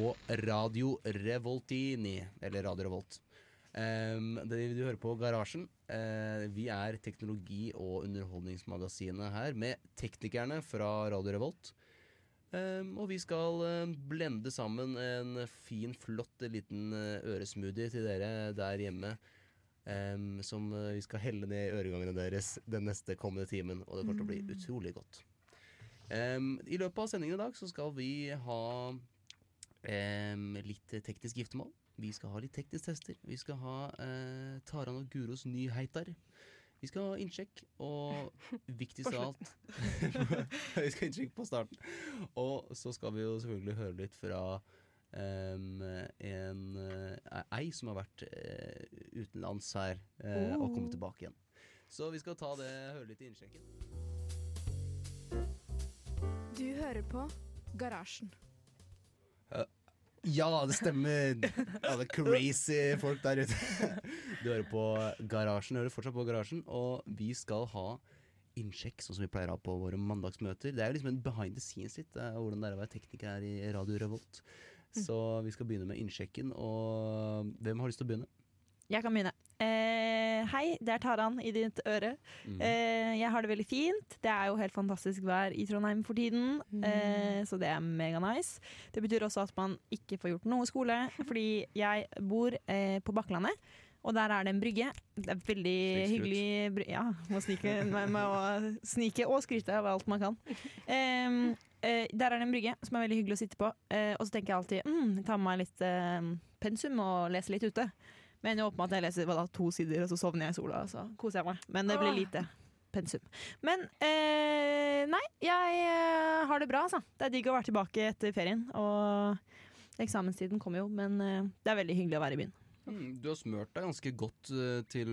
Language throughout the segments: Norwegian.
på Radio Revoltini, eller Radio Revolt. Um, det du hører på Garasjen. Uh, vi er teknologi- og underholdningsmagasinet her med teknikerne fra Radio Revolt. Um, og vi skal uh, blende sammen en fin, flott liten uh, øresmoothie til dere der hjemme. Um, som vi skal helle ned i øregangene deres den neste kommende timen. Og det kommer til å bli utrolig godt. Um, I løpet av sendingen i dag så skal vi ha litt teknisk giftermål. Vi skal ha litt teknisk tester. Vi skal ha eh, Taran og Guros nyheiter. Vi skal ha innsjekk, og viktigst av alt Vi skal ha innsjekk på starten. Og så skal vi jo selvfølgelig høre litt fra um, en uh, ei som har vært uh, utenlands her, eh, og kommet tilbake igjen. Så vi skal ta det, høre litt i innsjekken. Du hører på Garasjen. Ja, det stemmer! Alle crazy folk der ute. Du hører på Garasjen, hører fortsatt på Garasjen, og vi skal ha innsjekk, sånn som vi pleier å ha på våre mandagsmøter. Det er jo liksom en behind the scenes litt, er hvordan det er å være tekniker her i Radio Revolt. Så vi skal begynne med innsjekken, og hvem har lyst til å begynne? Jeg kan begynne. Eh, hei, det er Taran i ditt øre. Mm. Eh, jeg har det veldig fint. Det er jo helt fantastisk vær i Trondheim for tiden, eh, så det er mega nice. Det betyr også at man ikke får gjort noe skole, fordi jeg bor eh, på Bakklandet. Og der er det en brygge. Det er veldig hyggelig bry Ja, må snike, med, med å snike og skryte av alt man kan. Eh, der er det en brygge som er veldig hyggelig å sitte på. Eh, og så tenker jeg alltid mm, ta med meg litt pensum og lese litt ute. Men jeg åpner at jeg leser da, to sider, og så sovner jeg i sola. Så koser jeg meg. Men det blir lite pensum. Men eh, nei, jeg eh, har det bra, altså. Det er digg å være tilbake etter ferien. Og eksamenstiden kommer jo, men eh, det er veldig hyggelig å være i byen. Mm, Du har smørt deg ganske godt eh, til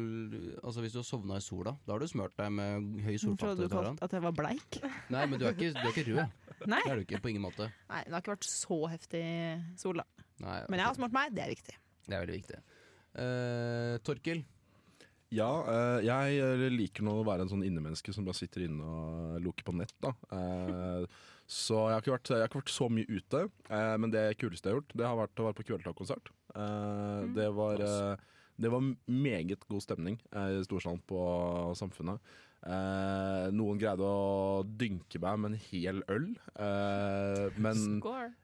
Altså hvis du har sovna i sola, da har du smørt deg med høy solfaktor. Trodde solfaktor. du kalte at jeg var bleik? Nei, men du er ikke, du er ikke rød. Nei. Det er du ikke, på ingen måte. nei, det har ikke vært så heftig sol, da. Nei, Men jeg har smurt meg, det er viktig. Det er veldig viktig. Eh, Torkil, Ja, eh, jeg eh, liker nå å være en sånn innemenneske som bare sitter inne og loker på nett. da Eh, Så jeg har, ikke vært, jeg har ikke vært så mye ute. eh, Men det kuleste jeg har gjort, det har vært å være på Kvelertak-konsert. Eh, Det var det var meget god stemning i Storsalen på Samfunnet. Eh, noen greide å dynke meg med en hel øl. Eh, men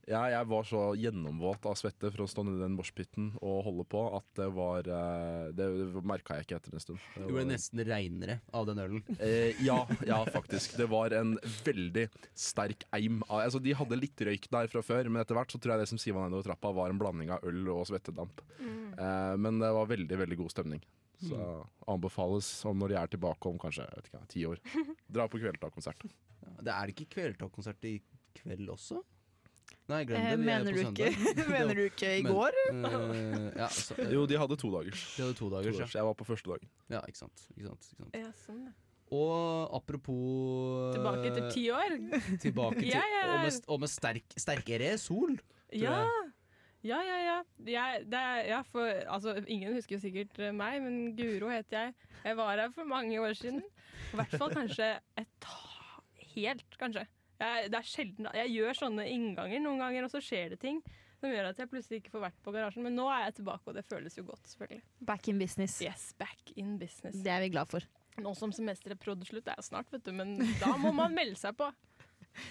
ja, jeg var så gjennomvåt av svette for å stå nedi i den moshpiten og holde på at det var eh, Det merka jeg ikke etter en stund. Det du ble var- nesten reinere av den ølen. Eh, ja, ja, faktisk. Det var en veldig sterk eim. Altså, de hadde litt røyk der fra før, men etter hvert så tror jeg det som siva nedover trappa, var en blanding av øl og svettedamp. Eh, men det var veldig, veldig god stemning. Så anbefales om når de er tilbake om kanskje jeg vet ikke, ti år. Dra på Kvelertak-konsert. Ja, det er ikke Kvelertak-konsert i kveld også? Nei, glem Eh, det. vi er mener, på du ikke, mener du ikke i Men, går? eh, ja, så, Jo, de hadde to dagers. de hadde to To dagers, dagers. ja. Jeg var på første dagen. ja ikke sant, ikke sant, ikke sant. Ja, sånn, det. Og apropos Tilbake etter ti år. Tilbake til, ja, ja. og med, og med sterk, sterkere sol. Ja. Ja, ja, ja. Jeg, er, ja for, altså, ingen husker jo sikkert eh, meg, men Guro heter jeg. Jeg var her for mange år siden. I hvert fall kanskje et helt, kanskje. Jeg, det er sjelden Jeg gjør sånne innganger noen ganger, og så skjer det ting som gjør at jeg plutselig ikke får vært på garasjen. Men nå er jeg tilbake, og det føles jo godt, selvfølgelig. Back in business. Yes, back in business. Det er vi glad for. Nå som semesteret prodder slutt, det er snart, vet du, men da må man melde seg på.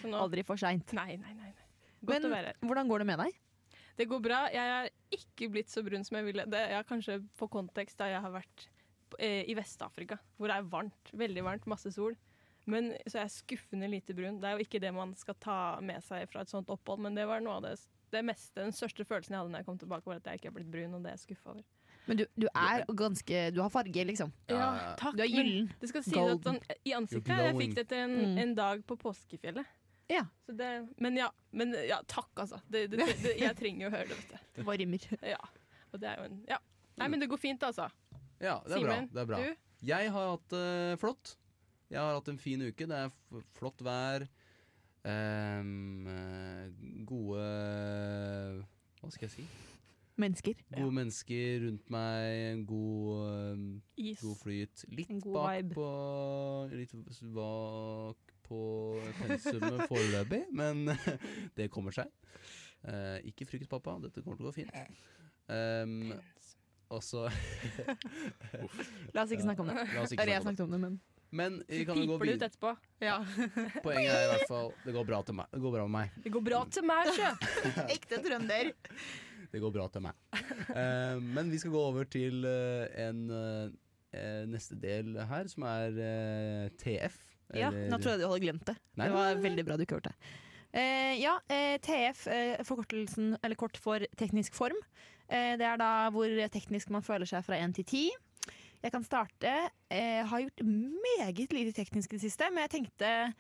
Nå, Aldri for seint. Nei, nei, nei. nei. Godt Men å være her. hvordan går det med deg? Det går bra. Jeg er ikke blitt så brun som jeg ville. Det er kanskje på kontekst da jeg har vært eh, i Vest-Afrika, hvor det er varmt. Veldig varmt, masse sol. Men Så jeg er skuffende lite brun. Det er jo ikke det man skal ta med seg fra et sånt opphold, men det var noe av det, det meste, den største følelsen jeg hadde når jeg kom tilbake, var at jeg ikke er blitt brun, og det er jeg skuffa over. Men du, du er ganske Du har farge, liksom. Ja, takk. Du er gyllen. Det skal sies at sånn, I ansiktet jeg fikk det til en, Mm. en dag på påskefjellet. Ja. Så det, men ja, men ja, takk, altså. Det, det, det, jeg trenger jo å høre det, vet du. Det var rimmer. Ja. Og det er jo en Ja. Nei, men det går fint, altså. Ja, det er bra. Det er bra. du? Jeg har hatt det flott. Jeg har hatt en fin uke. Det er f flott vær. Ehm, eh, gode Hva skal jeg si? Mennesker. Gode mennesker rundt meg. En god, um, Is. god flyt. Litt En god bak vibe. på Litt bak på pensumet foreløpig, men det kommer seg. Eh, ikke frykt, pappa. Dette kommer til å gå fint. Um, og så La oss ikke snakke om det. La oss ikke Eller jeg snakke om det. snakket om det, men Men vi kan jo gå Piper det ut etterpå. ja. Poenget er i hvert fall Det går bra til meg. Det går bra med meg. Det går bra til meg, sjø. Ekte trønder. Det går bra til meg. Eh, men vi skal gå over til en uh, neste del her, som er TF. Ja, eller- nå trodde jeg du hadde glemt det. Nei, det var nei, nei. veldig bra du ikke hørte det. Eh, ja, eh, TF, eh, forkortelsen, eller kort for teknisk form. Eh, det er da hvor teknisk man føler seg fra 1 til 10. Jeg kan starte. Jeg har gjort meget lite teknisk i det siste, men jeg tenkte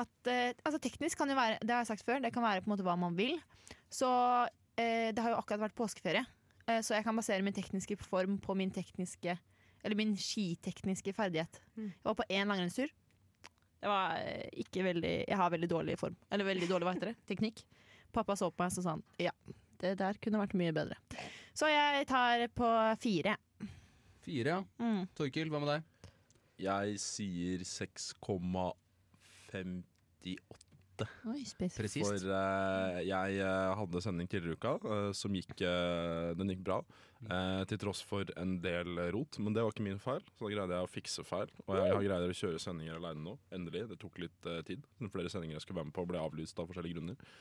at eh, altså teknisk kan jo være, det har jeg sagt før, det kan være på en måte hva man vil. Så eh, det har jo akkurat vært påskeferie, eh, så jeg kan basere min tekniske form på min tekniske, eller min skitekniske ferdighet. Mm. Jeg var på én langrennstur. Det var eh, ikke veldig Jeg har veldig dårlig form. Eller veldig dårlig, hva heter det? Teknikk. Pappa så på meg så sa han ja, det der kunne vært mye bedre. Så jeg tar på fire. Fire, ja. Mm. Torkil, hva med deg? Jeg sier 6,58. Oi. Presist. For uh, jeg eh, hadde sending tidligere i uka uh, som gikk Den gikk bra. eh, til tross for en del rot, men det var ikke min feil. Så da greide jeg å fikse feil. Og jeg har greid å kjøre sendinger alene nå. Endelig. Det tok litt tid. Flere sendinger jeg skulle være med på, ble avlyst av forskjellige grunner.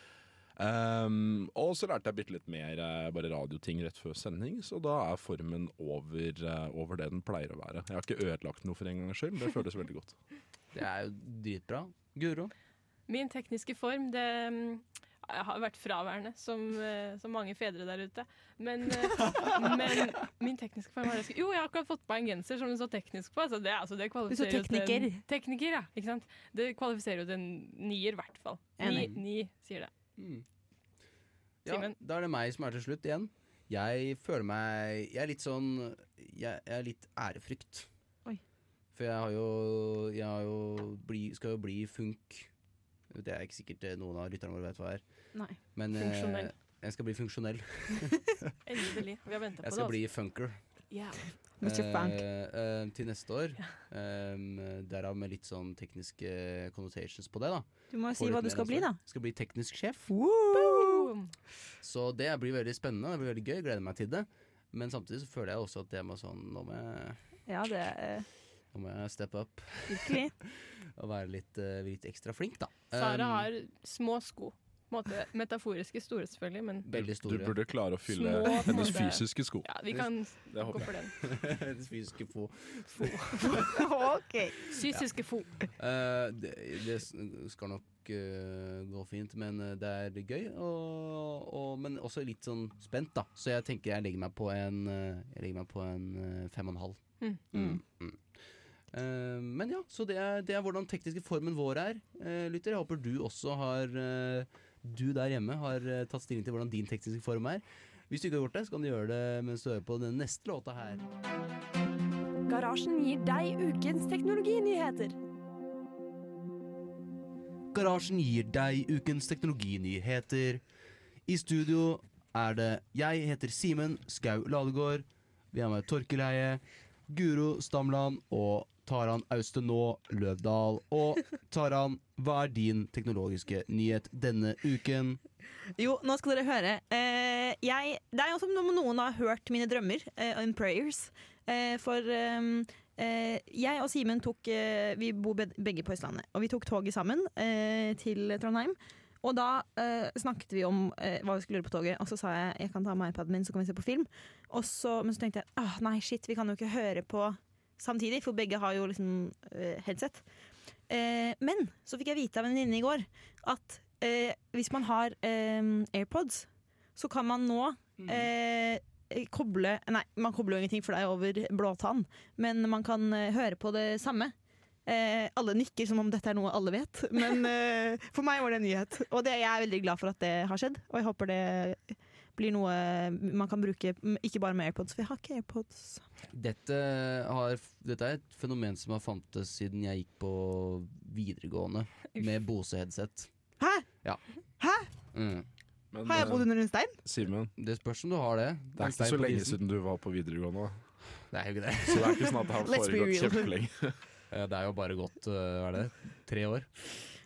Um, og så lærte jeg bitte litt mer bare radioting rett før sending, så da er formen over, over det den pleier å være. Jeg har ikke ødelagt noe for en gangs skyld. Det føles veldig godt. Det er jo dritbra. Guro? Min tekniske form, det mm, jeg har vært fraværende, som, eh, som mange fedre der ute. Men, eh, men min tekniske form var Jo, jeg har akkurat fått på meg en genser som det står teknisk på. Altså det, altså det kvalifiserer jo til en- tekniker. Tekniker, ja. Ikke sant? Det kvalifiserer jo til en nier, i hvert fall. Ni, ni sier det. Mm. Ja, Simen? da er det meg som er til slutt igjen. Jeg føler meg Jeg er litt sånn Jeg, jeg er litt ærefrykt. Oi. For jeg har jo Jeg har jo bli, skal jo bli funk. Det er ikke sikkert eh, noen av lytterne våre vet hva er. Nei. Men eh, jeg skal bli funksjonell. Endelig. Vi har venta på Jeg det. skal bli funker. Yeah. Eh, eh, til neste år. Um, derav med litt sånn tekniske connotations på det, da. Du må jo si hva du skal bli, da. Skal bli teknisk sjef. Boom! Så det blir veldig spennende. Det blir veldig gøy. Jeg gleder meg til det. Men samtidig så føler jeg også at det må sånn Nå må jeg, Ja, det nå må jeg steppe up virkelig. og være litt, eh, litt ekstra flink, da. Sara Um, har små sko. Måte metaforiske store, selvfølgelig, men Veldig Du burde klare å fylle Små, hennes fysiske sko. ja, vi kan Det gå for den. Hennes fysiske fo. OK. Fysiske fo. Uh, det, det skal nok uh, gå fint, men eh, det er gøy. Og, og, men også litt sånn spent, da. Så jeg tenker jeg legger meg på en Jeg legger meg på en fem og en halv. Mm. Mm. Mm. Eh, men ja, så det er, det er hvordan tekniske formen vår er, eh, lytter. Jeg håper du også har eh, Du der hjemme har tatt stilling til hvordan din tekniske form er. Hvis du ikke har gjort det, så kan du gjøre det mens du hører på den neste låta her. Garasjen gir deg ukens teknologinyheter. Garasjen gir deg ukens teknologinyheter. I studio er det Jeg heter Simen Skau Ladegård. Vi har med Torkeleie. Guro Stamland og Taran Austenå Løvdahl. Og Taran, hva er din teknologiske nyhet denne uken? Jo, nå skal dere høre. Eh, jeg, det er jo som om noen har hørt mine drømmer eh, and prayers. Eh, for ehm, eh, jeg og Simen tok eh, Vi bor begge på Østlandet. Og vi tok toget sammen eh, til Trondheim. Og da eh, snakket vi om eh, hva vi skulle gjøre på toget. Og så sa jeg jeg kan ta med iPaden min, så kan vi se på film. Og så, men så tenkte jeg ah, nei, shit, vi kan jo ikke høre på samtidig, for begge har jo liksom eh, headset. Eh, men så fikk jeg vite av en venninne i går at eh, hvis man har AirPods, så kan man nå eh, koble Nei, man kobler jo ingenting, for det er over blåtann, men man kan høre på det samme. Eh, alle nikker som om dette er noe alle vet, men eh, for meg var det en nyhet. Og det, jeg er veldig glad for at det har skjedd, og jeg håper det blir noe man kan bruke ikke bare med AirPods, for jeg har ikke AirPods. Dette, har, dette er et fenomen som har fantes siden jeg gikk på videregående med Bose-headset. Hæ? Ja. Hæ? Mm. Men, Har jeg bodd eh, under en stein? Simen, Det spørs om du har det. det er ikke så lenge siden du var på videregående. Det er jo ikke det. Så det er ikke sånn at det har foregått kjempelenge. Eh, Det er jo bare gått eh, hva er det, tre år.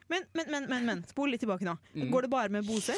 Men, men, men, men, men spol litt tilbake nå. Mm. Går det bare med Bose?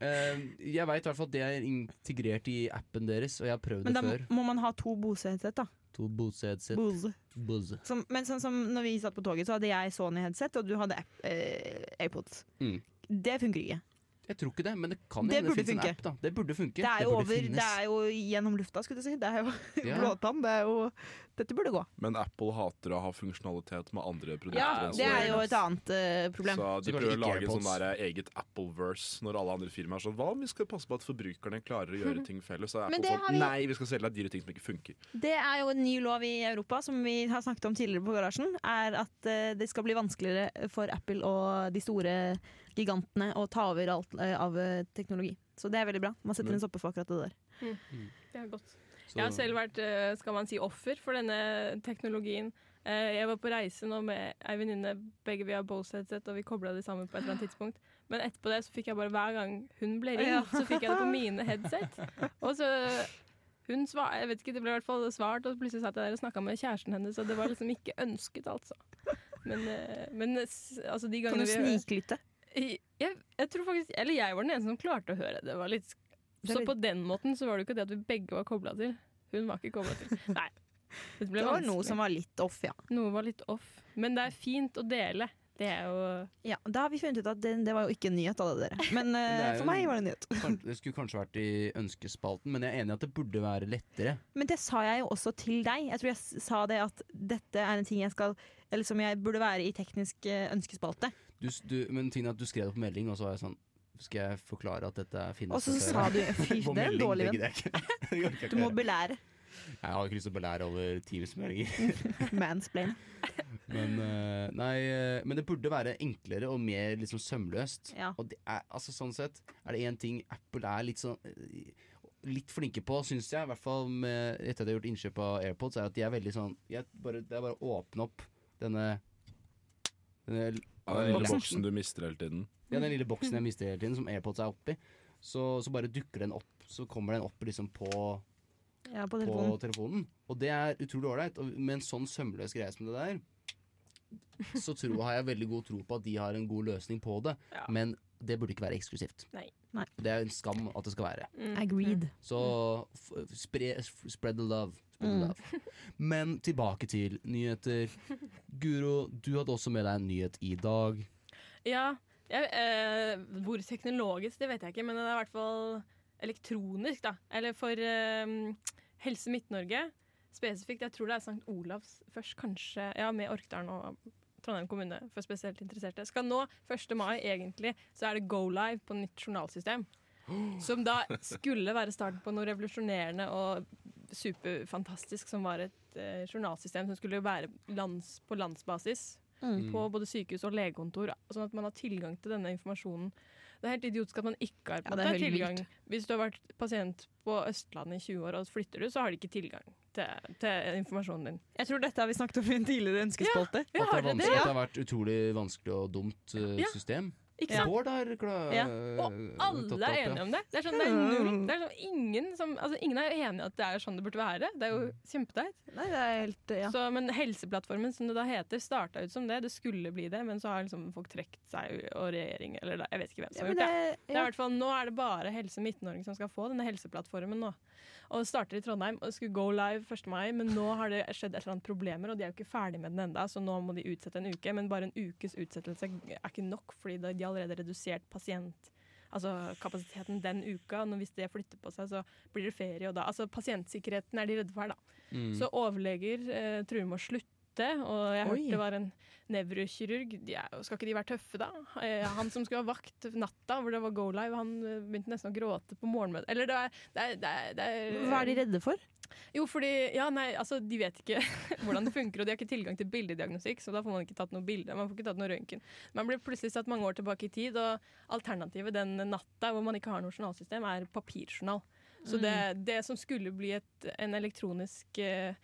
Eh, jeg veit i hvert fall at det er integrert i appen deres, og jeg har prøvd Men det da må man ha to Bose-headset, da. To Bose-headset. Bose. Bose. Som, men sånn som når vi satt på toget, så hadde jeg Sony-headset, og du hadde app, eh, AirPods. Mm. Det funker ikke. Jeg tror ikke det, men det kan Det hende det finnes en app. da Det burde funke. Det er jo det over, det er jo gjennom lufta, skulle du si. Det er jo blåtann. Det er jo Dette burde gå. Men Apple hater å ha funksjonalitet med andre produkter. Ja, det er jo et annet uh, problem. Så de Så prøver å lage sånn der eget Apple-verse når alle andre firmaer er sånn Hva om vi skal passe på at forbrukerne klarer å gjøre ting felles? Så er Apple sånn vi- Nei, vi skal selge deg dyre ting som ikke funker. Det er jo en ny lov i Europa som vi har snakket om tidligere på Garasjen. Er at uh, det skal bli vanskeligere for Apple og de store gigantene å ta over alt uh, av teknologi. Så det er veldig bra. Man setter Men- en stopper for akkurat det der. Det er godt. Så- Jeg har selv vært eh, skal man si, offer for denne teknologien. Eh, Jeg var på reise nå med ei venninne. Begge vi har Bose-headset, og vi kobla det sammen på et eller annet tidspunkt. Men etterpå det så fikk jeg bare hver gang hun ble ringt, Ja. så fikk jeg det på mine headset. Og så hun svar, jeg vet ikke, Det ble i hvert fall svart, og plutselig satt jeg der og snakka med kjæresten hennes, og det var liksom ikke ønsket, altså. Men, eh, men altså de Kan gangene du vi sniklytte? jeg, jeg tror faktisk Eller jeg var den eneste som klarte å høre det. det var litt, så på den måten så var det jo ikke det at vi begge var kobla til. Hun var ikke kobla til. Nei. Det ble Det var noe som var litt off, ja. Noe var litt off. Men det er fint å dele. Det er jo ja. Da har vi funnet ut at det, det var jo ikke en nyhet, av det, dere. Men eh, jo for meg var det en nyhet. Det skulle kanskje vært i ønskespalten, men jeg er enig i at det burde være lettere. Men det sa jeg jo også til deg. Jeg tror jeg sa det at dette er en ting jeg skal Eller som jeg burde være i teknisk eh, ønskespalte. Du, du, men tingen er at du skrev det på melding, og så var jeg sånn Skal jeg forklare at dette finnes Og så sa du Fy, det er en dårlig venn. Du må belære. Jeg har ikke lyst til å belære over Teams-meldinger. Mansplain. Men, eh, nei, eh, men det burde være enklere og mer liksom sømløst. Ja. Og det er, altså sånn sett er det én ting Apple er litt sånn eh, Litt flinke på, syns jeg, i hvert fall med, etter at jeg har gjort innkjøp av AirPods, er at de er veldig sånn jeg bare, Det er bare å åpne opp denne, denne Ja, den lille boksen du mister hele tiden. Ja, den lille boksen jeg mister hele tiden, som AirPods er oppi. Så, så bare dukker den opp. Så kommer den opp liksom på, Ja, på på telefonen. telefonen. Og det er utrolig ålreit. Og med en sånn sømløs greie som det der, så tror, har jeg veldig god tro på at de har en god løsning på det. Ja. Men det burde ikke være eksklusivt. Nei. Nei. Det er en skam at det skal være. mm, Agreed. Så f spre, f- spread the love. Spread the Mm. love. Men tilbake til nyheter. Guro, du hadde også med deg en nyhet i dag. Ja. Jeg, eh, hvor teknologisk, det vet jeg ikke, men det er i hvert fall elektronisk, da. Eller for eh, Helse Midt-Norge spesifikt. Jeg tror det er St. Olavs først, kanskje. Ja, med Orkdalen og Trondheim kommune for spesielt interesserte. Skal nå 1. mai, egentlig, så er det go live på nytt journalsystem. Som da skulle være starten på noe revolusjonerende og superfantastisk, som var et eh, journalsystem som skulle være lands, på landsbasis Mm. på både sykehus og legekontor, sånn at man har tilgang til denne informasjonen. Det er helt idiotisk at man ikke har Ja, måte, tilgang. Hvis du har vært pasient på Østlandet i 20 år, og flytter du, så har de ikke tilgang til, til informasjonen din. Jeg tror dette har vi snakket om i en tidligere ønskespalte. Ja, at, det har det? at det har vært utrolig vanskelig og dumt uh, Ja. system. Ikke sant? Bård har Ja. Og alle er opp, ja. enige om det. Det er sånn, det er null. Det er sånn, ingen, som, altså, ingen er jo enig i at det er sånn det burde være. Det er jo kjempeteit. Nei, det er helt ja. Så, men Helseplattformen, som det da heter, starta ut som det. Det skulle bli det, men så har liksom folk trukket seg, og regjering Eller jeg vet ikke hvem ja, som har gjort det, det. Det er i hvert fall, nå er det bare Helse Midt-Norge som skal få denne helseplattformen nå. Og starter i Trondheim og skulle go live 1. mai, men nå har det skjedd et eller annet problemer, og de er jo ikke ferdig med den enda, så nå må de utsette en uke. Men bare en ukes utsettelse er ikke nok, fordi de har allerede redusert pasient... Altså kapasiteten den uka. og hvis det flytter på seg, så blir det ferie. Og da, altså Pasientsikkerheten er de redde for her, da. Mm. Så overleger eh, truer med å slutte ute, og jeg Oi. hørte det var en nevrokirurg. De er, skal ikke de være tøffe, da? Eh, Han som skulle ha vakt natta hvor det var go live, han eh, begynte nesten å gråte på morgenmøtet. Eller det er, det er, det er, det er Hva er de redde for? Jo, fordi Ja, nei, altså, de vet ikke hvordan det funker, og de har ikke tilgang til bildediagnostikk, så da får man ikke tatt noe bilde. Man får ikke tatt noe røntgen. Man blir plutselig satt mange år tilbake i tid, og alternativet den natta hvor man ikke har noe journalsystem, er papirjournal. Så det, det som skulle bli et, en elektronisk eh,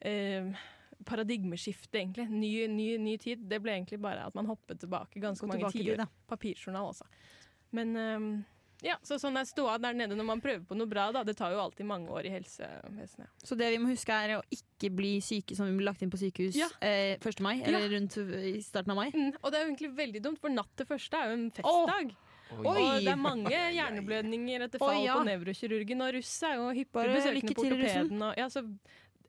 eh, paradigmeskifte, egentlig, ny, ny, ny tid, det ble egentlig bare at man hoppet tilbake ganske Gå mange tiår. Papirjournal, altså. Men um, ja, så sånn er ståa der nede når man prøver på noe bra. da. Det tar jo alltid mange år i helsevesenet. Så det vi må huske er å ikke bli syke som vi blir lagt inn på sykehus Ja. eh, 1. mai, eller rundt i starten av mai. Mm, og det er jo egentlig veldig dumt, for natt til første er jo en festdag. Oi! Og det er mange hjerneblødninger etter fall Oi, ja. på nevrokirurgen, og russ er jo hyppig besøkende på ortopeden. Og, ja, så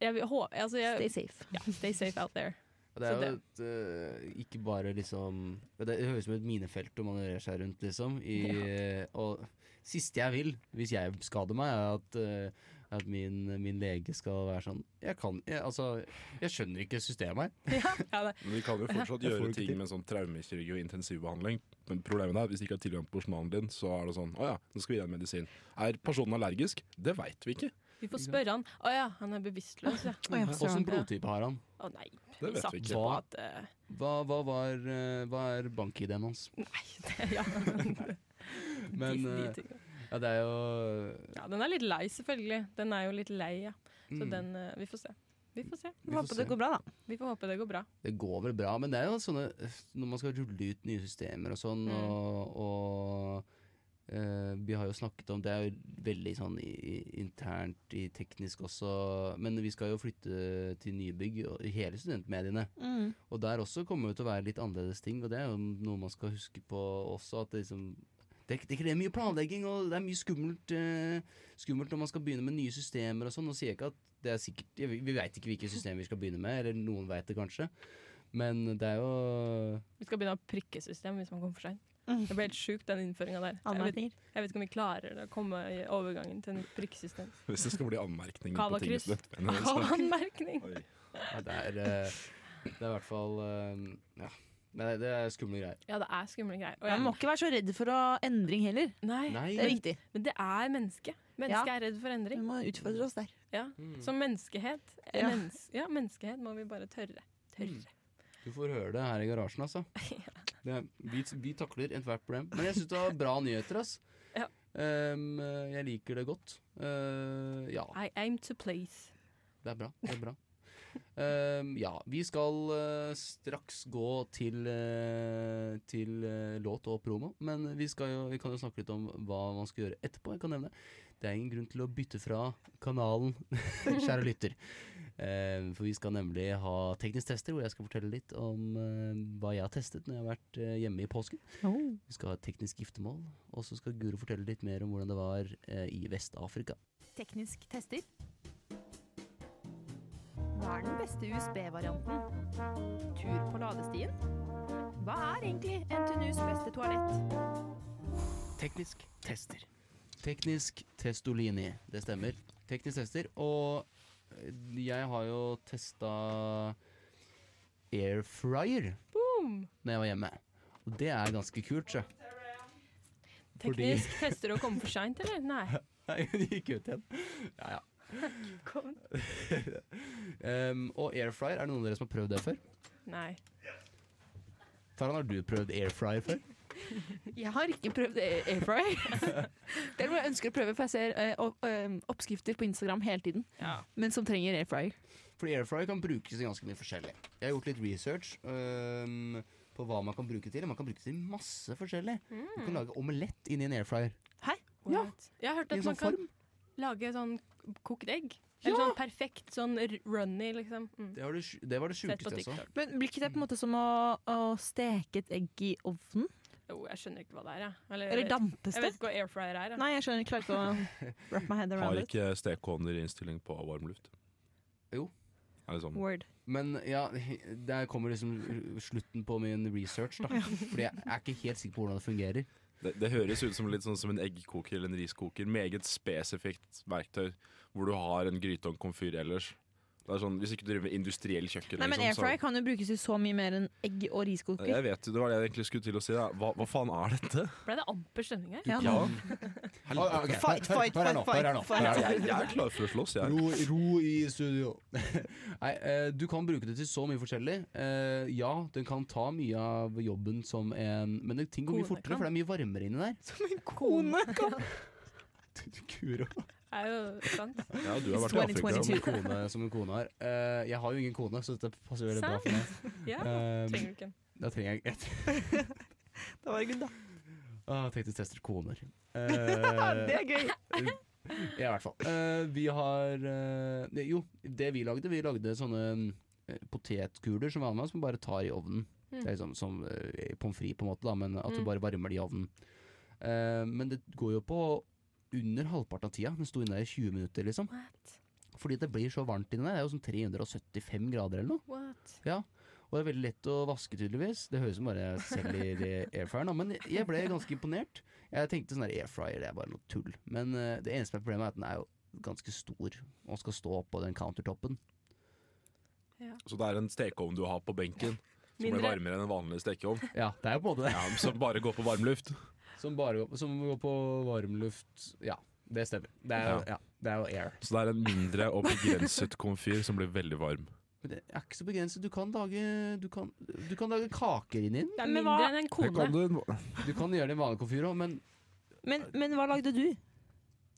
jeg, vil altså, jeg, Stay safe. ja, stay safe out there. Og Det er jo et, uh, ikke bare liksom Det høres ut som et minefelt å manøvrere seg rundt, liksom. I, ja. Og siste jeg vil, hvis jeg skader meg, er at, uh, at min, min lege skal være sånn Jeg kan jeg, Altså, jeg skjønner ikke systemet her. Ja, ja, Men vi kan jo fortsatt gjøre ting med sånn traumekirurgi og intensivbehandling. Men problemet er hvis de ikke har tilgang på journalen din, så er det sånn Å ja, nå skal vi gi deg medisin. Er personen allergisk? Det veit vi ikke. Vi får spørre han. Å ja, han er bevisstløs, ja. Åssen blodtype har han? Å nei. Det vet vi ikke. Hva? at uh... Hva, hva, var, uh, hva er bank-ID-en hans? Nei, det, ja. Men tingene. ja, det er jo ja, den er litt lei, selvfølgelig. Den er jo litt lei, ja. Så mm, den Vi får se. Vi får se. vi Vi får håper se. det går bra, da. Vi får håpe det går bra. Det går vel bra, men det er jo sånne Når man skal rulle ut nye systemer og sånn, Mm. og, og eh, Vi har jo snakket om Det er jo veldig sånn i, i- internt i teknisk også, men vi skal jo flytte til nybygg i hele studentmediene. Mm. Og der også kommer det til å være litt annerledes ting, og det er jo noe man skal huske på også. At det liksom det, det krever mye planlegging, og det er mye skummelt, uh, skummelt når man skal begynne med nye systemer og sånn. Nå sier jeg ikke at det er sikkert Vi, vi veit ikke hvilke systemer vi skal begynne med, eller noen veit det kanskje. Men det er jo Vi skal begynne å prikke system hvis man kommer for seint. Mm. Det ble helt sjukt, den innføringa der. Jeg vet, jeg vet ikke om vi klarer det å komme i overgangen til nytt prikkesystem. Hvis det skal bli anmerkning på ting. Anmerkning! ja, det, er, eh, det er i hvert fall eh, Ja. Det er, det er skumle greier. Ja, det er skumle greier. Og Man jeg, må ikke være så redd for å endring heller. nei, Nei, Det er viktig. men det er menneske. Mennesket er redd for Vi endring. må utfordre oss der. Ja. Mm. Som menneskehet. eh, Ja. Mennes ja, menneskehet må vi bare tørre. Tørre. Du får høre det her i garasjen, altså. Det vi, vi takler ethvert problem. Men jeg syns det var bra nyheter, ass. Ja. Um, jeg liker det godt. Uh, ja, I aim to please. det er bra. Det er bra. Um, ja, vi skal uh, straks gå til, uh, til låt og promo. Men vi, skal jo, vi kan jo snakke litt om hva man skal gjøre etterpå. Jeg kan nevne Det er ingen grunn til å bytte fra kanalen, kjære lytter. Eh, for vi skal nemlig ha teknisk tester, hvor jeg skal fortelle litt om eh, hva jeg har testet når jeg har vært eh, hjemme i påsken. Vi skal ha et teknisk giftermål, og så skal Guro fortelle litt mer om hvordan det var eh, i Vest-Afrika. Teknisk tester. Hva er den beste USB-varianten? Tur på ladestien? Hva er egentlig NTNUs beste toalett? Teknisk tester. Teknisk testolini, det stemmer. Teknisk tester, og jeg har jo testa airfryer Boom! når jeg var hjemme. Og det er ganske kult, sjø. Fordi- Teknisk tester å komme for seint, eller? Nei. Nei, det gikk ut igjen. Ja, ja. um, og air fryer, er det noen av dere som har prøvd det før? Nei. Taran, har du prøvd air fryer før? Jeg har ikke prøvd air- airfryer. det er noe jeg ønsker å prøve, for jeg ser eh, opp- eh, oppskrifter på Instagram hele tiden, Ja. men som trenger airfryer. Fordi airfryer kan brukes til ganske mye forskjellig. Jeg har gjort litt research um, på hva man kan bruke til. Man kan bruke til masse forskjellig. Du kan lage omelett inni en airfryer. Ja. Jeg har hørt at sånn man kan form. lage sånn kokt egg. Eller sånn perfekt sånn runny, liksom. Mm. Det var det, det, var det sjukeste jeg så. Men blir ikke det på en måte som å, å steke et egg i ovnen? Jeg skjønner ikke hva det er, jeg. Eller, Eller dampes jeg vet ikke hva air fryer er. jeg. Nei, jeg skjønner ikke, klarer ikke å wrap my head Har around it. ikke stekeovner innstilling på varmluft? Jo. Er det sånn? Word. Men ja, der kommer liksom slutten på min research. da Fordi jeg er ikke helt sikker på hvordan det fungerer. Det, det høres ut som litt sånn som en eggkoker eller en riskoker. Meget spesifikt verktøy hvor du har en gryte og en komfyr ellers. Det er sånn, Hvis ikke du driver med industriell kjøkken. Nei, men liksom, så- Airfryer kan jo brukes til så mye mer enn egg og riskoker. Jeg vet, Det var det jeg egentlig skulle til å si. Da. Hva, hva faen er dette? Ble det amper stemning her? Ja. Ja, Okay. ok, Fight, hør- hør- fight, hør fight, fight, jeg, jeg er klar for å slåss, jeg. Ro, ro i studio. Nei, eh, du kan bruke det til så mye forskjellig. Eh, ja, den kan ta mye av jobben som en Men ting går mye fortere, kan. for det er mye varmere inni der. Som en Kone kan Kuro. Er jo sant. Ja, du har vært i Afrika. Som en kone, som en kone har. Uh, jeg har jo ingen kone, så dette passer veldig bra for meg. Ja, Eh, trenger du ikke en. da trenger jeg et. da var good, da. Ah, jeg tester koner. Det Eh, er gøy. Ja, i hvert fall. Uh, vi har eh, det- Jo, det vi lagde, vi lagde sånne eh, potetkuler som vanlig, som bare tar i ovnen. Mm. Det er liksom som uh, pommes frites, på en måte, da, men at du Mm. bare varmer det i ovnen. Eh, men det går jo på under halvparten av tida. Den sto inne der i 20 minutter, liksom. What? Fordi det blir så varmt inni der. Det er jo sånn 375 grader eller noe. What? Ja, Og det er veldig lett å vaske, tydeligvis. Det høres ut som bare jeg selger airfryeren, men jeg ble ganske imponert. Jeg tenkte sånn der airfryer, det er bare noe tull. Men eh, det eneste er problemet, er at den er jo ganske stor og skal stå oppå den countertoppen. Ja. Så det er en stekeovn du har på benken, som Mindre. blir varmere enn en vanlig stekeovn. Ja, det er jo på det. Ja, men som bare går på varmluft. Som bare går, som går på varmluft. Ja, det stemmer. Det er jo, ja, det er jo air. Så det er en mindre og begrenset komfyr som blir veldig varm. Men det er ikke så begrenset. Du kan lage, du kan, du kan lage kaker inni den. Det er Men mindre hva- enn en Her kone. kan du Du kan gjøre det i vanlig komfyr òg, men Men, men hva lagde du?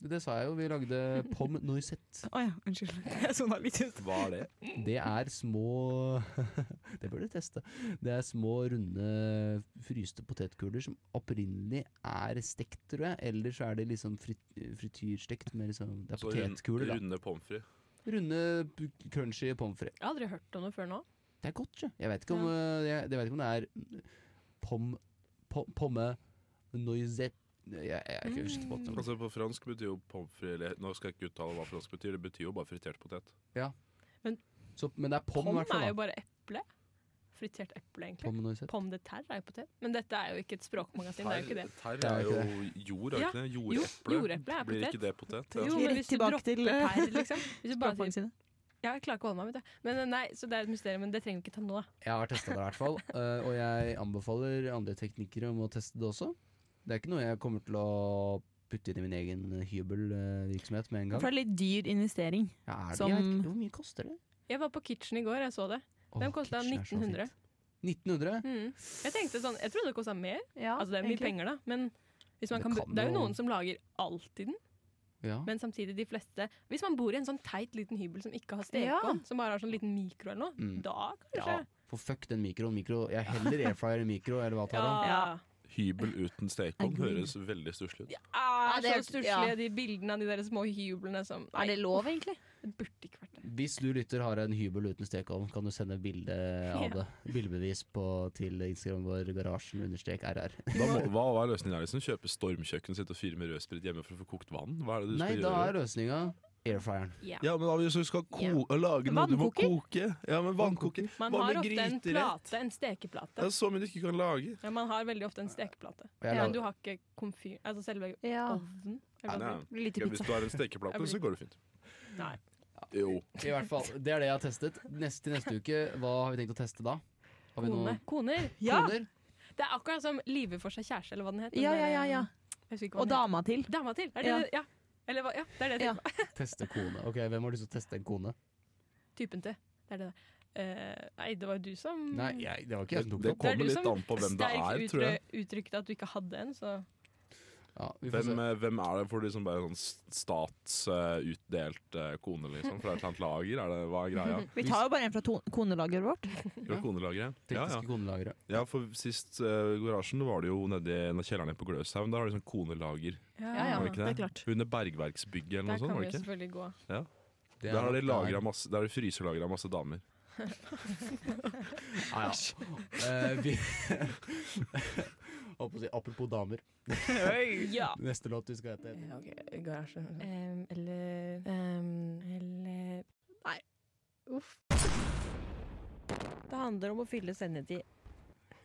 Det sa jeg jo. Vi lagde pomme noisette. Å ja, unnskyld. Jeg sona litt ut. Hva er det? Det er små Det bør du teste. Det er små, runde, fryste potetkuler som opprinnelig er stekt, tror jeg. Eller så er det liksom frit frityrstekt med liksom Det er Så rund- potetkuler, da. runde pommes frites. Runde, crunchy pommes frites. Jeg har aldri hørt om det før nå. Det er godt, sjø. Jeg vet ikke om, ja. jeg, jeg vet ikke om det er pom, pom, pomme noisette jeg, jeg, er ikke usikker på det. Altså På fransk betyr jo pommes frites Nå skal jeg ikke uttale hva fransk betyr, det betyr jo bare fritert potet. Så, men det er pommes, i Pom hvert fall. er jo da. bare eple. Fritert eple, egentlig. Pommes noisette. Pomme de terre er jo potet. Men dette er jo ikke et språkmagasin. Det er jo ikke det. Terr er jo jo jord, er Ja. ikke det? Jo, Jordeple. jordeple er Blir potet. ikke det potet? Jo, men hvis du tilbake dropper til, per, liksom. Hvis du bare sier Språkmagasinet. Ja, jeg klarer ikke å holde meg, vet du. Men eh, nei, så det er et mysterium, men det trenger vi ikke ta nå. Jeg har testa det i hvert fall, øh, og jeg anbefaler andre teknikere om å teste det også. Det er ikke noe jeg kommer til å putte inn i min egen hybelvirksomhet med en gang. For det er litt dyr investering. Ja, er det? som- Jeg vet ikke, hvor mye koster det? Jeg var på Kitchen i går, jeg så det. Den Åh, kosta Kitchen er så 1900. 1900? Mm. Jeg tenkte sånn, jeg trodde det kosta mer. Ja, Altså det er mye penger, da. Men hvis man Det kan, kan det er jo noen som lager alt i den. Ja. Men samtidig de fleste Hvis man bor i en sånn teit liten hybel som ikke har Ja. som bare har sånn liten mikro eller noe, Mm. da ja. For fuck den mikroen. Mikro. Jeg heller airfryer enn mikro, eller hva tar? Ja. Hybel uten stekeovn høres veldig stusslig ut. Ja, er det er- så stusslige, ja. de bildene av de der små hyblene som Er det lov, egentlig? Det burde ikke vært det. Hvis du lytter har en hybel uten stekeovn, kan du sende bilde av det. Bildebevis på, til Instagram vår garasjen understrek RR. Da må, hva er løsningen her? Liksom? Kjøpe stormkjøkken sitt og fyre med rødsprit hjemme for å få kokt vann? Hva er det du Nei, skal da er løsninga airfryeren. Yeah. Ja, men hva hvis du skal ko lage noe du må koke? Ja, men vannkoker. Man Hva har ofte ofte en plate, en stekeplate. Det er så mye du ikke kan lage. Ja, man har veldig ofte en stekeplate. Ja, Men du har ikke komfyr, altså selve Ja. ovnen. Nei, Nei, ja, hvis du har en stekeplate, så går det fint. Nei. Jo. I hvert fall, Det er det jeg har testet. Neste, til neste uke, hva har vi tenkt å teste da? Har vi Kone. noen Koner. Ja. koner? Det er akkurat som Live for seg kjæreste, eller hva den heter. Ja, ja, ja, ja. Hva Og dama til. Dama til. Er det Ja. det? Ja. Eller hva? Ja, det er det. Ja. Ja. Teste kone. Ok, Hvem har lyst til å teste en kone? Typen til. Det er det. Eh, nei, det var jo du som Nei, jeg, det var ikke jeg som tok det det. Det er kommer litt an på hvem det er, tror jeg. sterkt uttrykte at du ikke hadde en, så Ja, Hvem, eh, hvem er det for liksom bare sånn statsutdelt uh, kone, liksom? Fra et eller annet lager? Er det, hva er greia? Vi tar jo bare en fra konelageret vårt. Fra konelageret? Ja, ja. konelageret. ja, for sist uh, garasjen var det jo nedi en av kjellerne på Gløshaugen. Der har de sånn konelager. Ja, ja, ja. det det er klart. Under Bergverksbygget eller der noe sånt, kan var vi det jo selvfølgelig gå. Det Der har de er- masse, der har de fryselagra masse damer. Ah, ja. Uh, vi si, Apropos damer. Ja. Neste låt du skal hete. Ok, garasje. Um, eller um, Eller Nei. Uff. Det handler om å fylle sendetid.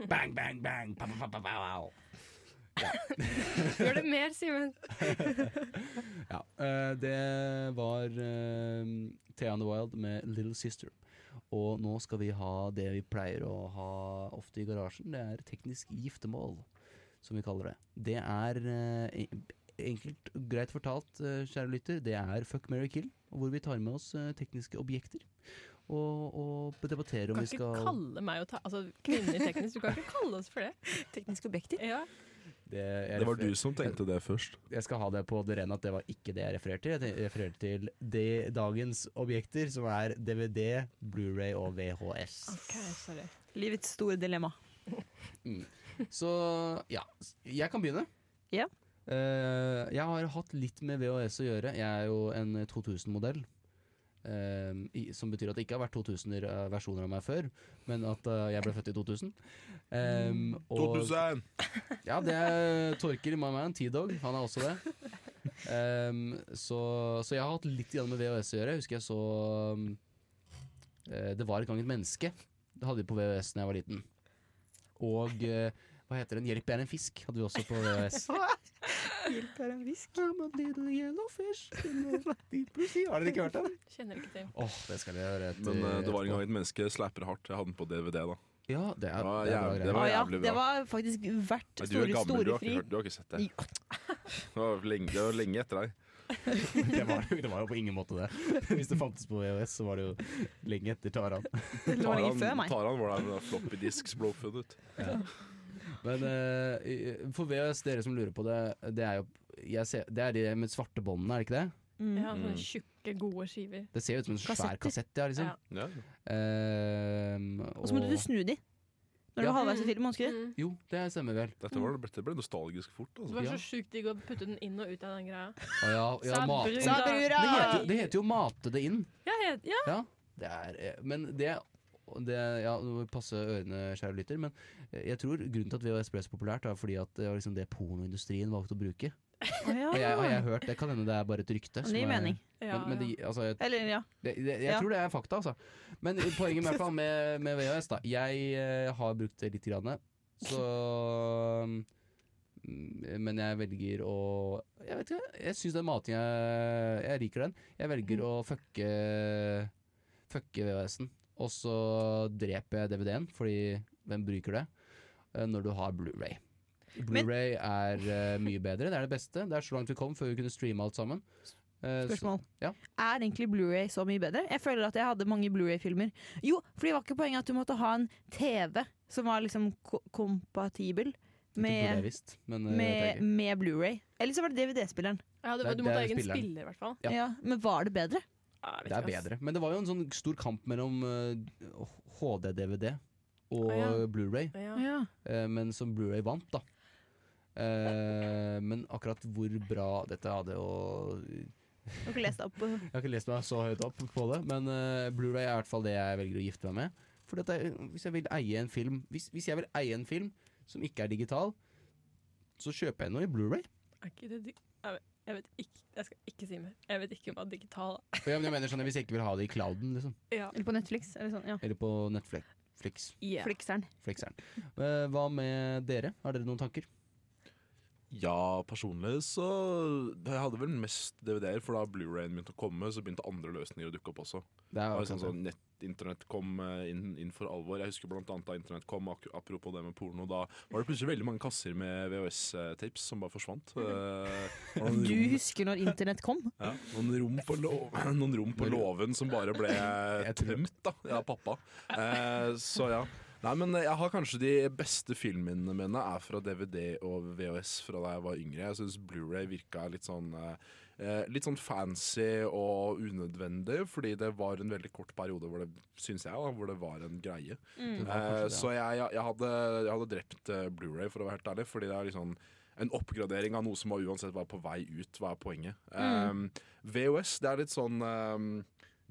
Bang, bang, bang. Pa, pa, pa, pa. Ja. Gjør det mer, Simen. Ja, eh, det var uh, Thea the Wild med Little Sister. Og nå skal vi ha det vi pleier å ha ofte i garasjen. Det er teknisk giftermål, som vi kaller det. Det er eh, enkelt og greit fortalt, eh, kjære lytter, det er Fuck, marry, kill. Hvor vi tar med oss eh, tekniske objekter. Og, og debatterer Du om kan vi ikke skal kalle meg å ta Altså kvinner teknisk, du kan ikke kalle oss for det. Tekniske objekter. Ja. det, jeg Det var du som tenkte det først. Jeg skal ha det på det rene at det var ikke det jeg refererte til. Jeg refererte til de, dagens objekter, som er DVD, Blu-ray og VHS. OK, sorry. Livets store dilemma. Så ja, jeg kan begynne. Ja. Uh, jeg har hatt litt med VHS å gjøre. Jeg er jo en 2000-modell. Uh, som betyr at det ikke har vært 2000 versjoner av meg før, men at uh, jeg ble født i 2000. Um, og- 2000! ja, det er Torker i My Man, T-Dog. Han er også det. Um, så, så jeg har hatt litt med VHS å gjøre. Jeg husker jeg så um, eh, Det var en gang et menneske. Det hadde vi på VHS da jeg var liten. Og eh, hva heter den? 'Hjelp, jeg er en fisk' hadde vi også på VHS. Hjelp er en fisk. I'm a little yellow fish. Har dere ikke hørt den? Kjenner ikke til. Åh, det skal dere høre. etter- Men uh, det var en gang et menneske slapper hardt. Jeg hadde den på DVD da. Ja, det er, Det var er bra jævlig- det var jævlig bra. det var faktisk verdt Nei, du er gammel, du har, ikke hørt, du har ikke sett det. Det var lenge, det var lenge etter deg. Det, var, jo- det var jo på ingen måte det. Hvis det fantes på VHS, så var det jo lenge etter Taran. Taran var der med floppy disks ble oppfunnet. Ja. Men uh, for VHS, dere som lurer på det, det er jo jeg ser, Det er de med svarte båndene, er det ikke det? Mm. Ja, sånne Mm. tjukke, gode skiver. Det ser ut som en svær kassett, ja, liksom. Ja. Ehm, Og så måtte du snu de. Når du var halvveis i filmen, husker du? Mm. Jo, det stemmer vel. Dette, var, dette ble nostalgisk fort. Det Altså. var så sjukt digg å putte den inn og ut av den greia. Ah, ja, ja, mat. Sabrura. Det heter, jo, det heter jo 'mate det inn'. Ja, het, ja. Ja, det er eh, Men det, det Ja, passe ørene, kjære lytter, men eh, jeg tror grunnen til at VHS ble så populært, er fordi at det var liksom det pornoindustrien valgte å bruke. Å ja. Og jeg, har jeg hørt, Det kan hende det er bare et rykte. Det gir er- mening. ja, Men, altså, jeg, Eller ja. det, det, jeg Ja. tror det er fakta, altså. Men poenget med, med, med VHS, da. Jeg eh, har brukt det litt, grann, så mm, Men jeg velger å Jeg vet ikke, jeg syns den matinga Jeg liker den. Jeg velger å fucke Fucke VHS-en. Og så dreper jeg DVD-en, fordi hvem bruker det? eh, Når du har Blu-ray. Blu-ray er uh, mye bedre. Det er det beste. Det er så langt vi kom før vi kunne streame alt sammen. Eh, så- Spørsmål. ja. Er egentlig Blu-ray så mye bedre? Jeg føler at jeg hadde mange Blu-ray-filmer. Jo, for det var ikke poenget at du måtte ha en TV som var liksom ko kompatibel med, jeg visst, men eh, med, med Blueray. Eller så var det DVD-spilleren. ja det Det du måtte ha egen spilleren. spiller, i hvert fall. Ja. Ja. men var det bedre? Ja, Det er bedre. Men det var jo en sånn stor kamp mellom uh, HD-DVD og Ah, ja. Blu-ray, Ja. eh, men som Blu-ray vant, da. Eh, men akkurat hvor bra dette hadde å Du har ikke lest opp Jeg har ikke lest meg så høyt opp på det, men eh, Blu-ray er i hvert fall det jeg velger å gifte meg med. For dette, hvis jeg vil eie en film hvis, hvis jeg vil eie en film som ikke er digital, så kjøper jeg noe i Blu-ray. Er ikke det jeg, vet, ikke Jeg skal ikke si mer. Jeg vet ikke hva digital er. ja, men jeg mener sånn Hvis jeg ikke vil ha det i clouden, liksom. Ja. Eller på Netflix. Eller sånn, ja. Eller på Netflix. Flix, Yeah. Flixeren. Flixeren. Eh, hva med dere? Har dere noen tanker? Ja, personlig så Jeg hadde vel mest DVD-er, for da Blu-rayen begynte å komme, så begynte andre løsninger å dukke opp også. Det er var jo sånn, sånn nett, Internett kom eh, inn, inn for alvor. Jeg husker blant annet da internett kom, apropos det med porno. Da var det plutselig veldig mange kasser med VHS-tapes som bare forsvant. Mm. Du husker når internett kom? Ja, noen rom på, noen rom på låven som bare ble tømt da, ja, pappa. Eh, så ja. Nei, men jeg har kanskje de beste filmminnene mine er fra DVD og VHS fra da jeg var yngre. Jeg syns Blu-ray virka litt sånn eh, Litt sånn fancy og unødvendig, fordi det var en veldig kort periode hvor det, syns jeg, da, hvor det var en greie. Mm. Eh, så jeg, jeg, jeg, hadde, jeg hadde drept eh, Blu-ray, for å være helt ærlig. Fordi det er liksom en oppgradering av noe som var uansett var på vei ut. Hva er poenget? Um, VHS det er litt sånn um,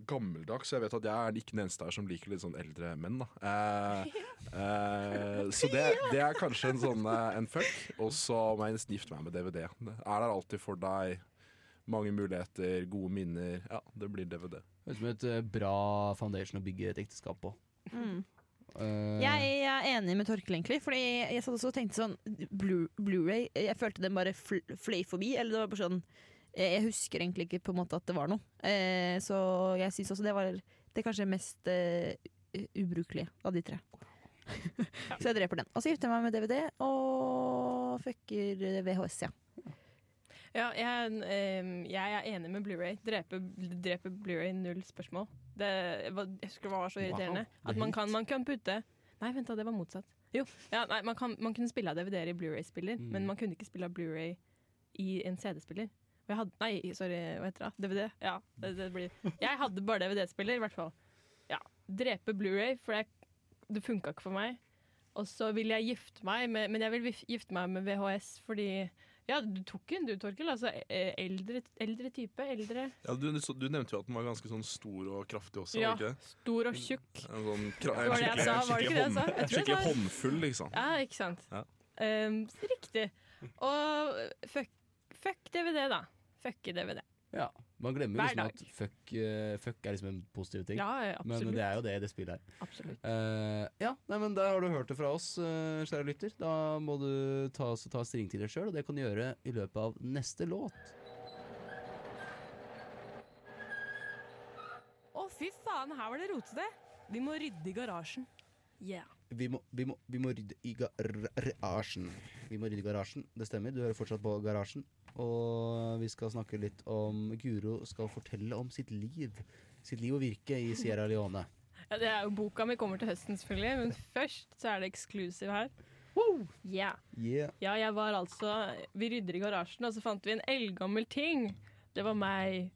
gammeldags. Jeg vet at jeg er ikke den eneste her som liker litt sånn eldre menn. Da. Eh, eh, så det, det er kanskje en sånn eh, en fuck. Og så må jeg nesten gifte meg med DVD. Det er der alltid for deg. Mange muligheter, gode minner. Ja, det blir DVD. Høres ut som et eh, bra foundation å bygge et ekteskap på. Mm. Uh, Jeg er enig med Torkel, egentlig. Fordi jeg satt også og tenkte sånn Blu- Blu-ray Jeg følte den bare fl fløy forbi. Eller det var bare sånn Jeg husker egentlig ikke på en måte at det var noe. Eh, så jeg syns også det var det kanskje mest eh, ubrukelige av de tre. så jeg dreper den. Og så gifter jeg meg med DVD og fucker VHS, ja. Ja, jeg, eh, jeg er enig med Blu-ray. Drepe, drepe Blu-ray, null spørsmål. Det, var- jeg husker det var så irriterende. Wow, At man kan, man kan putte Nei, vent da, det var motsatt. Jo, ja, nei, man, kan, man kunne spille av DVD-er i Blu-ray-spiller, Mm. men man kunne ikke spille av Blu-ray i en CD-spiller. Jeg hadde, nei, sorry, hva heter det? DVD? Ja, det, det blir Jeg hadde bare DVD-spiller, i hvert fall. Ja, Drepe Blu-ray, for jeg, det funka ikke for meg. Og så vil jeg gifte meg med Men jeg vil gifte meg med VHS fordi Ja, du tok en du, Torkel. Altså eh, eldre, eldre type. Eldre. Ja, du, du nevnte jo at den var ganske sånn stor og kraftig også. Ja, ikke? stor og tjukk. En sånn kra Var det jeg sa? Var det ikke det jeg sa? Jeg skikkelig jeg sa- håndfull, liksom. Ja, ikke sant. Ja. Um, riktig. Og fuck, fuck DVD, da. Fucke DVD. Ja, Man glemmer Hver liksom dag. at fuck, uh, fuck er liksom en positiv ting. Ja, men det er jo det det spillet er. absolutt. Uh, ja, nei, men Der har du hørt det fra oss, uh, kjære lytter. Da må du ta, ta stilling til det sjøl, og det kan du gjøre i løpet av neste låt. Å, fy faen, her var det rotete. Vi må rydde i garasjen. Yeah. Vi må, vi må, vi må rydde i garasjen. Vi må rydde i garasjen, det stemmer. Du hører fortsatt på Garasjen. Og vi skal snakke litt om Guro skal fortelle om sitt liv. Sitt liv og virke i Sierra Leone. Ja, det er jo Boka mi kommer til høsten, selvfølgelig, men først så er det eksklusiv her. Yeah. Yeah. Ja, jeg var altså Vi rydder i garasjen, og så fant vi en eldgammel ting. Det var meg.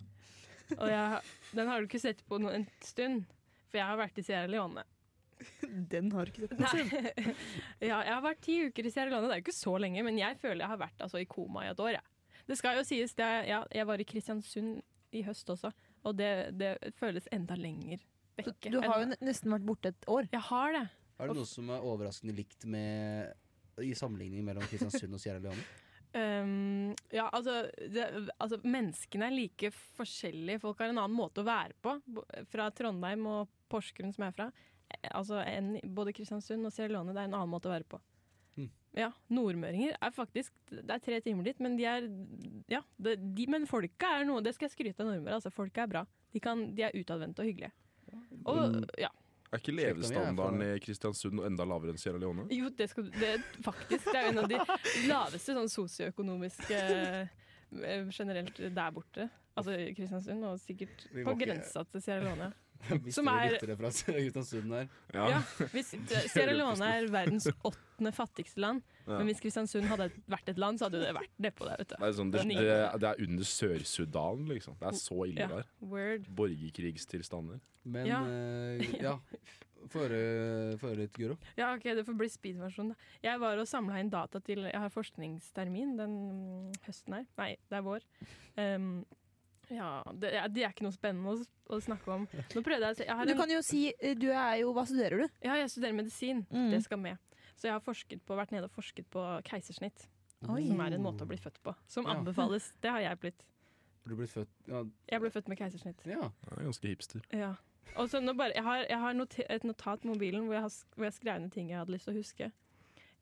Og jeg, den har du ikke sett på en stund, for jeg har vært i Sierra Leone. Den har ikke sett Nei. ja, jeg har vært ti uker i Sierra Leone. Det er jo ikke så lenge, men jeg føler jeg har vært altså, i koma i et år. Jeg. Det skal jo sies, det er, ja, jeg var i Kristiansund i høst også, og det, det føles enda lenger vekke. Du har jo nesten vært borte et år. Jeg har det. Er det noe som er overraskende likt med i sammenligning mellom Kristiansund og Sierra Leone? Um, ja, altså, det, altså Menneskene er like forskjellige. Folk har en annen måte å være på. Fra Trondheim og Porsgrunn, som jeg er fra. Eh, Altså, en, både Kristiansund og Sierra Leone det er en annen måte å være på. Ja, Nordmøringer er faktisk Det er tre timer dit, men de er Ja, de, de, men folka er noe Det skal jeg skryte av nordmøre. Altså, folka er bra. De, kan, de er utadvendte og hyggelige. Og ja. Er ikke levestandarden i Kristiansund enda lavere enn Sierra Leone? Jo, det skal det, Faktisk. Det er en av de laveste sånn sosioøkonomiske eh, generelt der borte. Altså Kristiansund, og sikkert på grensa til Sierra Leone. Som er- fra Kristiansund her. Ja. Ja, hvis Sierra Leone er verdens åttende fattigste land, Ja. men hvis Kristiansund hadde vært et land, så hadde det vært nedpå der. vet Det du. er, sånn, det, det, det er under Sør-Sudan, liksom. Det er så ille Ja. der. Borgerkrigstilstander. Men Ja. Uh, ja. Høre litt, Guro. Ja, ok, det får bli speed-versjon, da. Jeg var og samla inn data til Jeg har forskningstermin den høsten her. Nei, det er vår. Um, ja, det, ja, det er ikke noe spennende å, å snakke om. Nå prøvde jeg jeg har Du kan jo si eh, Du er jo Hva studerer du? Ja, jeg studerer medisin. Mm. Det skal med. Så jeg har forsket på, vært nede og forsket på keisersnitt. Oi. Som er en måte å bli født på. Som Ja. anbefales. Det har jeg blitt. Du ble født Ja. Jeg ble født med keisersnitt. ja. Det er ganske hipster. Ja. Og så nå bare, jeg har, jeg har note, et notat på mobilen hvor jeg har, hvor jeg skrev ned ting jeg hadde lyst til å huske.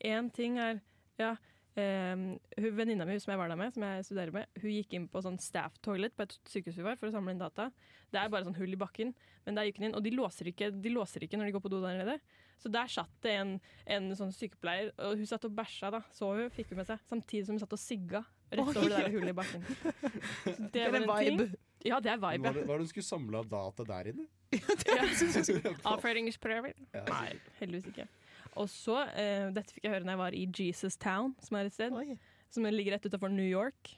Én ting er ja, ehm, hun Venninna mi som jeg var der med, som jeg studerer med, hun gikk inn på sånn staff toilet på et sykehus vi var for å samle inn data. Det er bare sånn hull i bakken, men der gikk hun inn, og de låser ikke, de låser ikke når de går på do der nede. Så der satt det en, en sånn sykepleier, og hun satt og bæsja, da, så hun, fikk hun med seg, samtidig som hun satt og sigga rett over det der hullet i bakken. Så det var en ting. Ja, det er vibe. Var det, var det hun skulle samle av data der inne? Ja. Avføringsprøver? Ja. Nei, heldigvis ikke. Og så, eh, dette fikk jeg høre når jeg var i Jesus Town, som er et sted Oi. som ligger rett utenfor New York.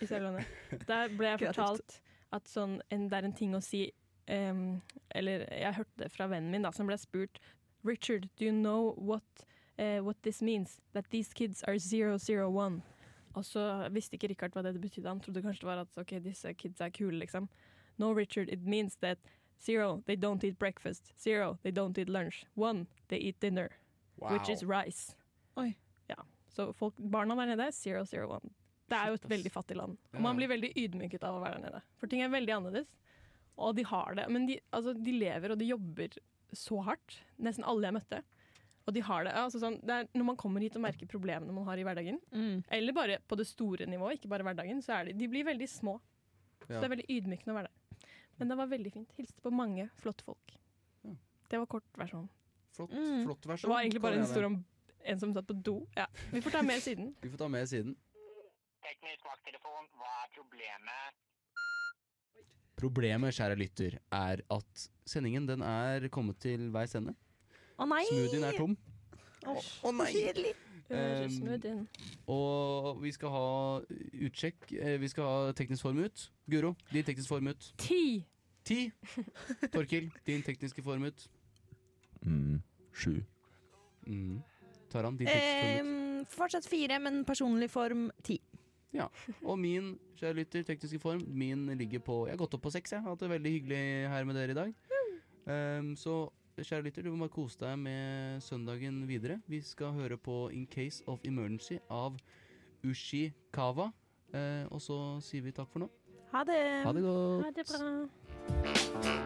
I Der ble jeg fortalt at sånn, en, det er en ting å si um, Eller jeg hørte det fra vennen min, da, som ble spurt Richard, do you know what, uh, what this means? That these kids are 001. Og så visste ikke Richard hva det betydde. Han trodde kanskje det var at ok, disse kids er kule, liksom. No, Richard, it means that zero, they don't eat breakfast. Zero, they don't eat lunch. One, they eat dinner, which is rice. Oi. Ja, så folk, barna der nede, zero, zero, one. Det er jo et veldig fattig land. Og man blir veldig ydmyket av å være der nede. For ting er veldig annerledes. Og de har det. Men de, altså, de lever og de jobber så hardt. Nesten alle jeg møtte. Og de har det. Altså sånn, det er når man kommer hit og merker problemene man har i hverdagen, Mm. eller bare på det store nivået, ikke bare hverdagen, så er de, de blir veldig små. Så Ja. det er veldig ydmykende å være der. Men det var veldig fint. Hilste på mange flotte folk. Ja. Det var kort versjon. Flott, Mm. flott Det var egentlig bare en historie om en som satt på do. Ja, Vi får ta med siden. Vi får ta med siden. Teknisk vakttelefon, hva er problemet? Problemet, kjære lytter, er at sendingen den er kommet til veis ende. Å nei! Smoothien er tom. Å, Å nei! Kjedelig. Um, Og vi skal ha utsjekk. eh, Vi skal ha teknisk form ut. Guro, din teknisk form ut. Ti! Ti. Torkil, din tekniske form ut. Mm, sju. Mm. Taran, din tekniske form. Ehm, fortsatt fire, men personlig form ti. Og min, kjære lytter, tekniske form, min ligger på Jeg har gått opp på seks, jeg. Har hatt det veldig hyggelig her med dere i dag. Ehm, så kjære lytter, du må bare kose deg med søndagen videre. Vi skal høre på In Case of Emergency av Ushikawa. Uh, og så sier vi takk for nå. Ha det. Ha det godt. Ha det bra.